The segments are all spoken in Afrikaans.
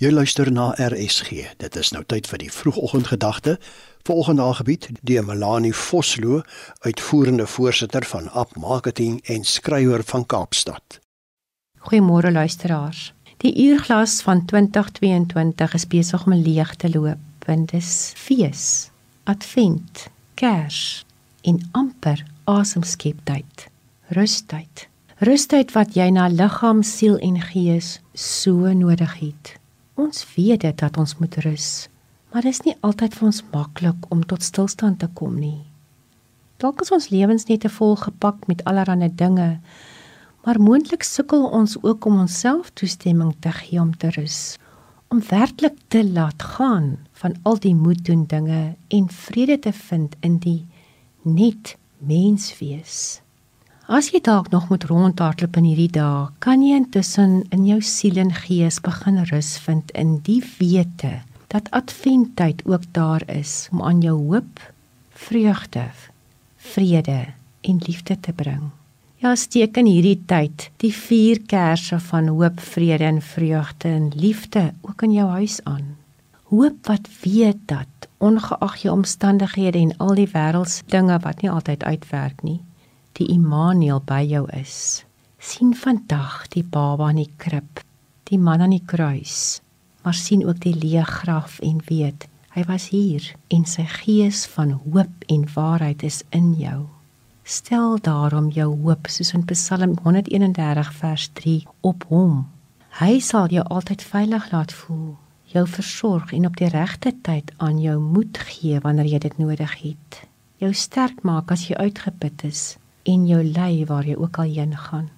Jy luister na RSG. Dit is nou tyd vir die vroegoggendgedagte. Volgende aangebied deur Melanie Vosloo, uitvoerende voorsitter van App Marketing en skrywer van Kaapstad. Goeiemôre luisteraars. Die uurglas van 2022 is besig om leeg te loop. Want dis fees, advent, kers en amper asemskeptyd. Rustyd. Rustyd wat jy na liggaam, siel en gees so nodig het. Ons weet dit dat ons moet rus, maar dit is nie altyd vir ons maklik om tot stilstand te kom nie. Dalk is ons lewens net te vol gepak met allerlei dinge, maar moontlik sukkel ons ook om onsself toestemming te gee om te rus, om werklik te laat gaan van al die moet doen dinge en vrede te vind in die net mens wees. As jy dalk nog moet rondhardloop in hierdie dae, kan jy intussen in jou siel en gees begin rus vind in die wete dat adventtyd ook daar is om aan jou hoop, vreugde, vrede en liefde te bring. Ja, steek in hierdie tyd die vier kersse van hoop, vrede en vreugde en liefde ook in jou huis aan. Hoop wat weet dat ongeag jou omstandighede en al die wêreldsdinge wat nie altyd uitwerk nie, die Immanuel by jou is. sien vandag die baba in die krib, die man aan die kruis, maar sien ook die leë graf en weet hy was hier en sy gees van hoop en waarheid is in jou. Stel daarom jou hoop soos in Psalm 131 vers 3 op hom. Hy sal jou altyd veilig laat voel, jou versorg en op die regte tyd aan jou moed gee wanneer jy dit nodig het. Jou sterk maak as jy uitgeput is en jou lei waar jy ook al heen gaan.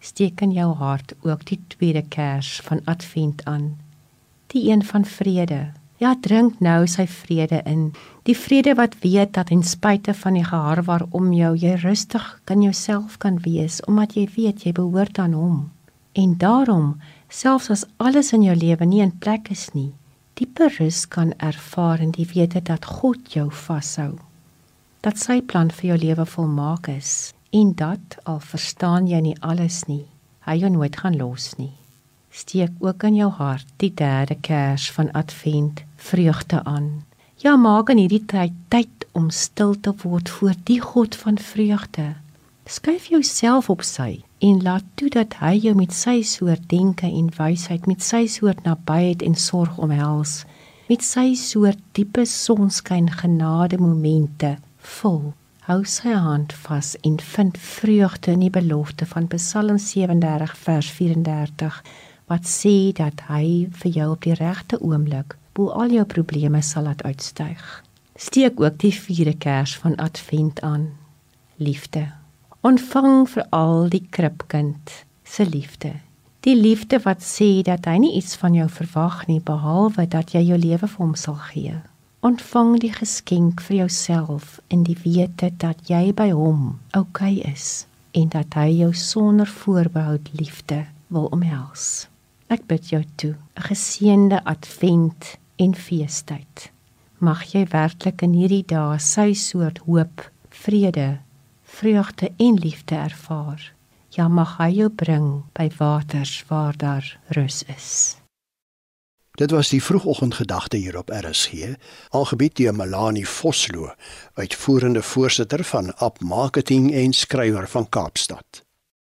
Steek in jou hart ook die tweede kers van Advent aan, die een van vrede. Ja, drink nou sy vrede in, die vrede wat weet dat ten spyte van die geharwar om jou jy rustig kan jouself kan wees omdat jy weet jy behoort aan hom. En daarom, selfs as alles in jou lewe nie in plek is nie, diepe rus kan ervaar in die wete dat God jou vashou dat sy plan vir jou lewe volmaak is en dat al verstaan jy nie alles nie, hy jou nooit gaan los nie. Steek ook in jou hart die derde kers van Advent vreugde aan. Ja, maak in hierdie tyd tyd om stil te word voor die God van vreugde. Skuif jouself op sy en laat toe dat hy jou met sy soort denke en wysheid, met sy soort nabyheid en sorg omhels, met sy soort diepe sonskyn genade momente vol. Hou sy hand vas en vind vreugde in die belofte van Psalm 37 vers 34 wat sê dat hy vir jou op die regte oomblik bo al jou probleme sal laat uitstyg. Steek ook die vierde kers van Advent aan. Liefde. Ontvang vir al die kripkind se liefde. Die liefde wat sê dat hy nie iets van jou verwag nie behalwe dat jy jou lewe vir hom sal gee ontvang die geskenk vir jouself in die wete dat jy by hom oukei okay is en dat hy jou sonder voorbehou liefde wil omhels. Ek bid jou toe 'n geseënde advent en feestyd. Mag jy werklik in hierdie dae sy soort hoop, vrede, vreugde en liefde ervaar. Ja, mag hy jou bring by waters waar daar rus is. Dit was die vroegoggendgedagte hier op RSG, algebied deur Melanie Vosloo, uitvoerende voorsitter van App Marketing en skrywer van Kaapstad.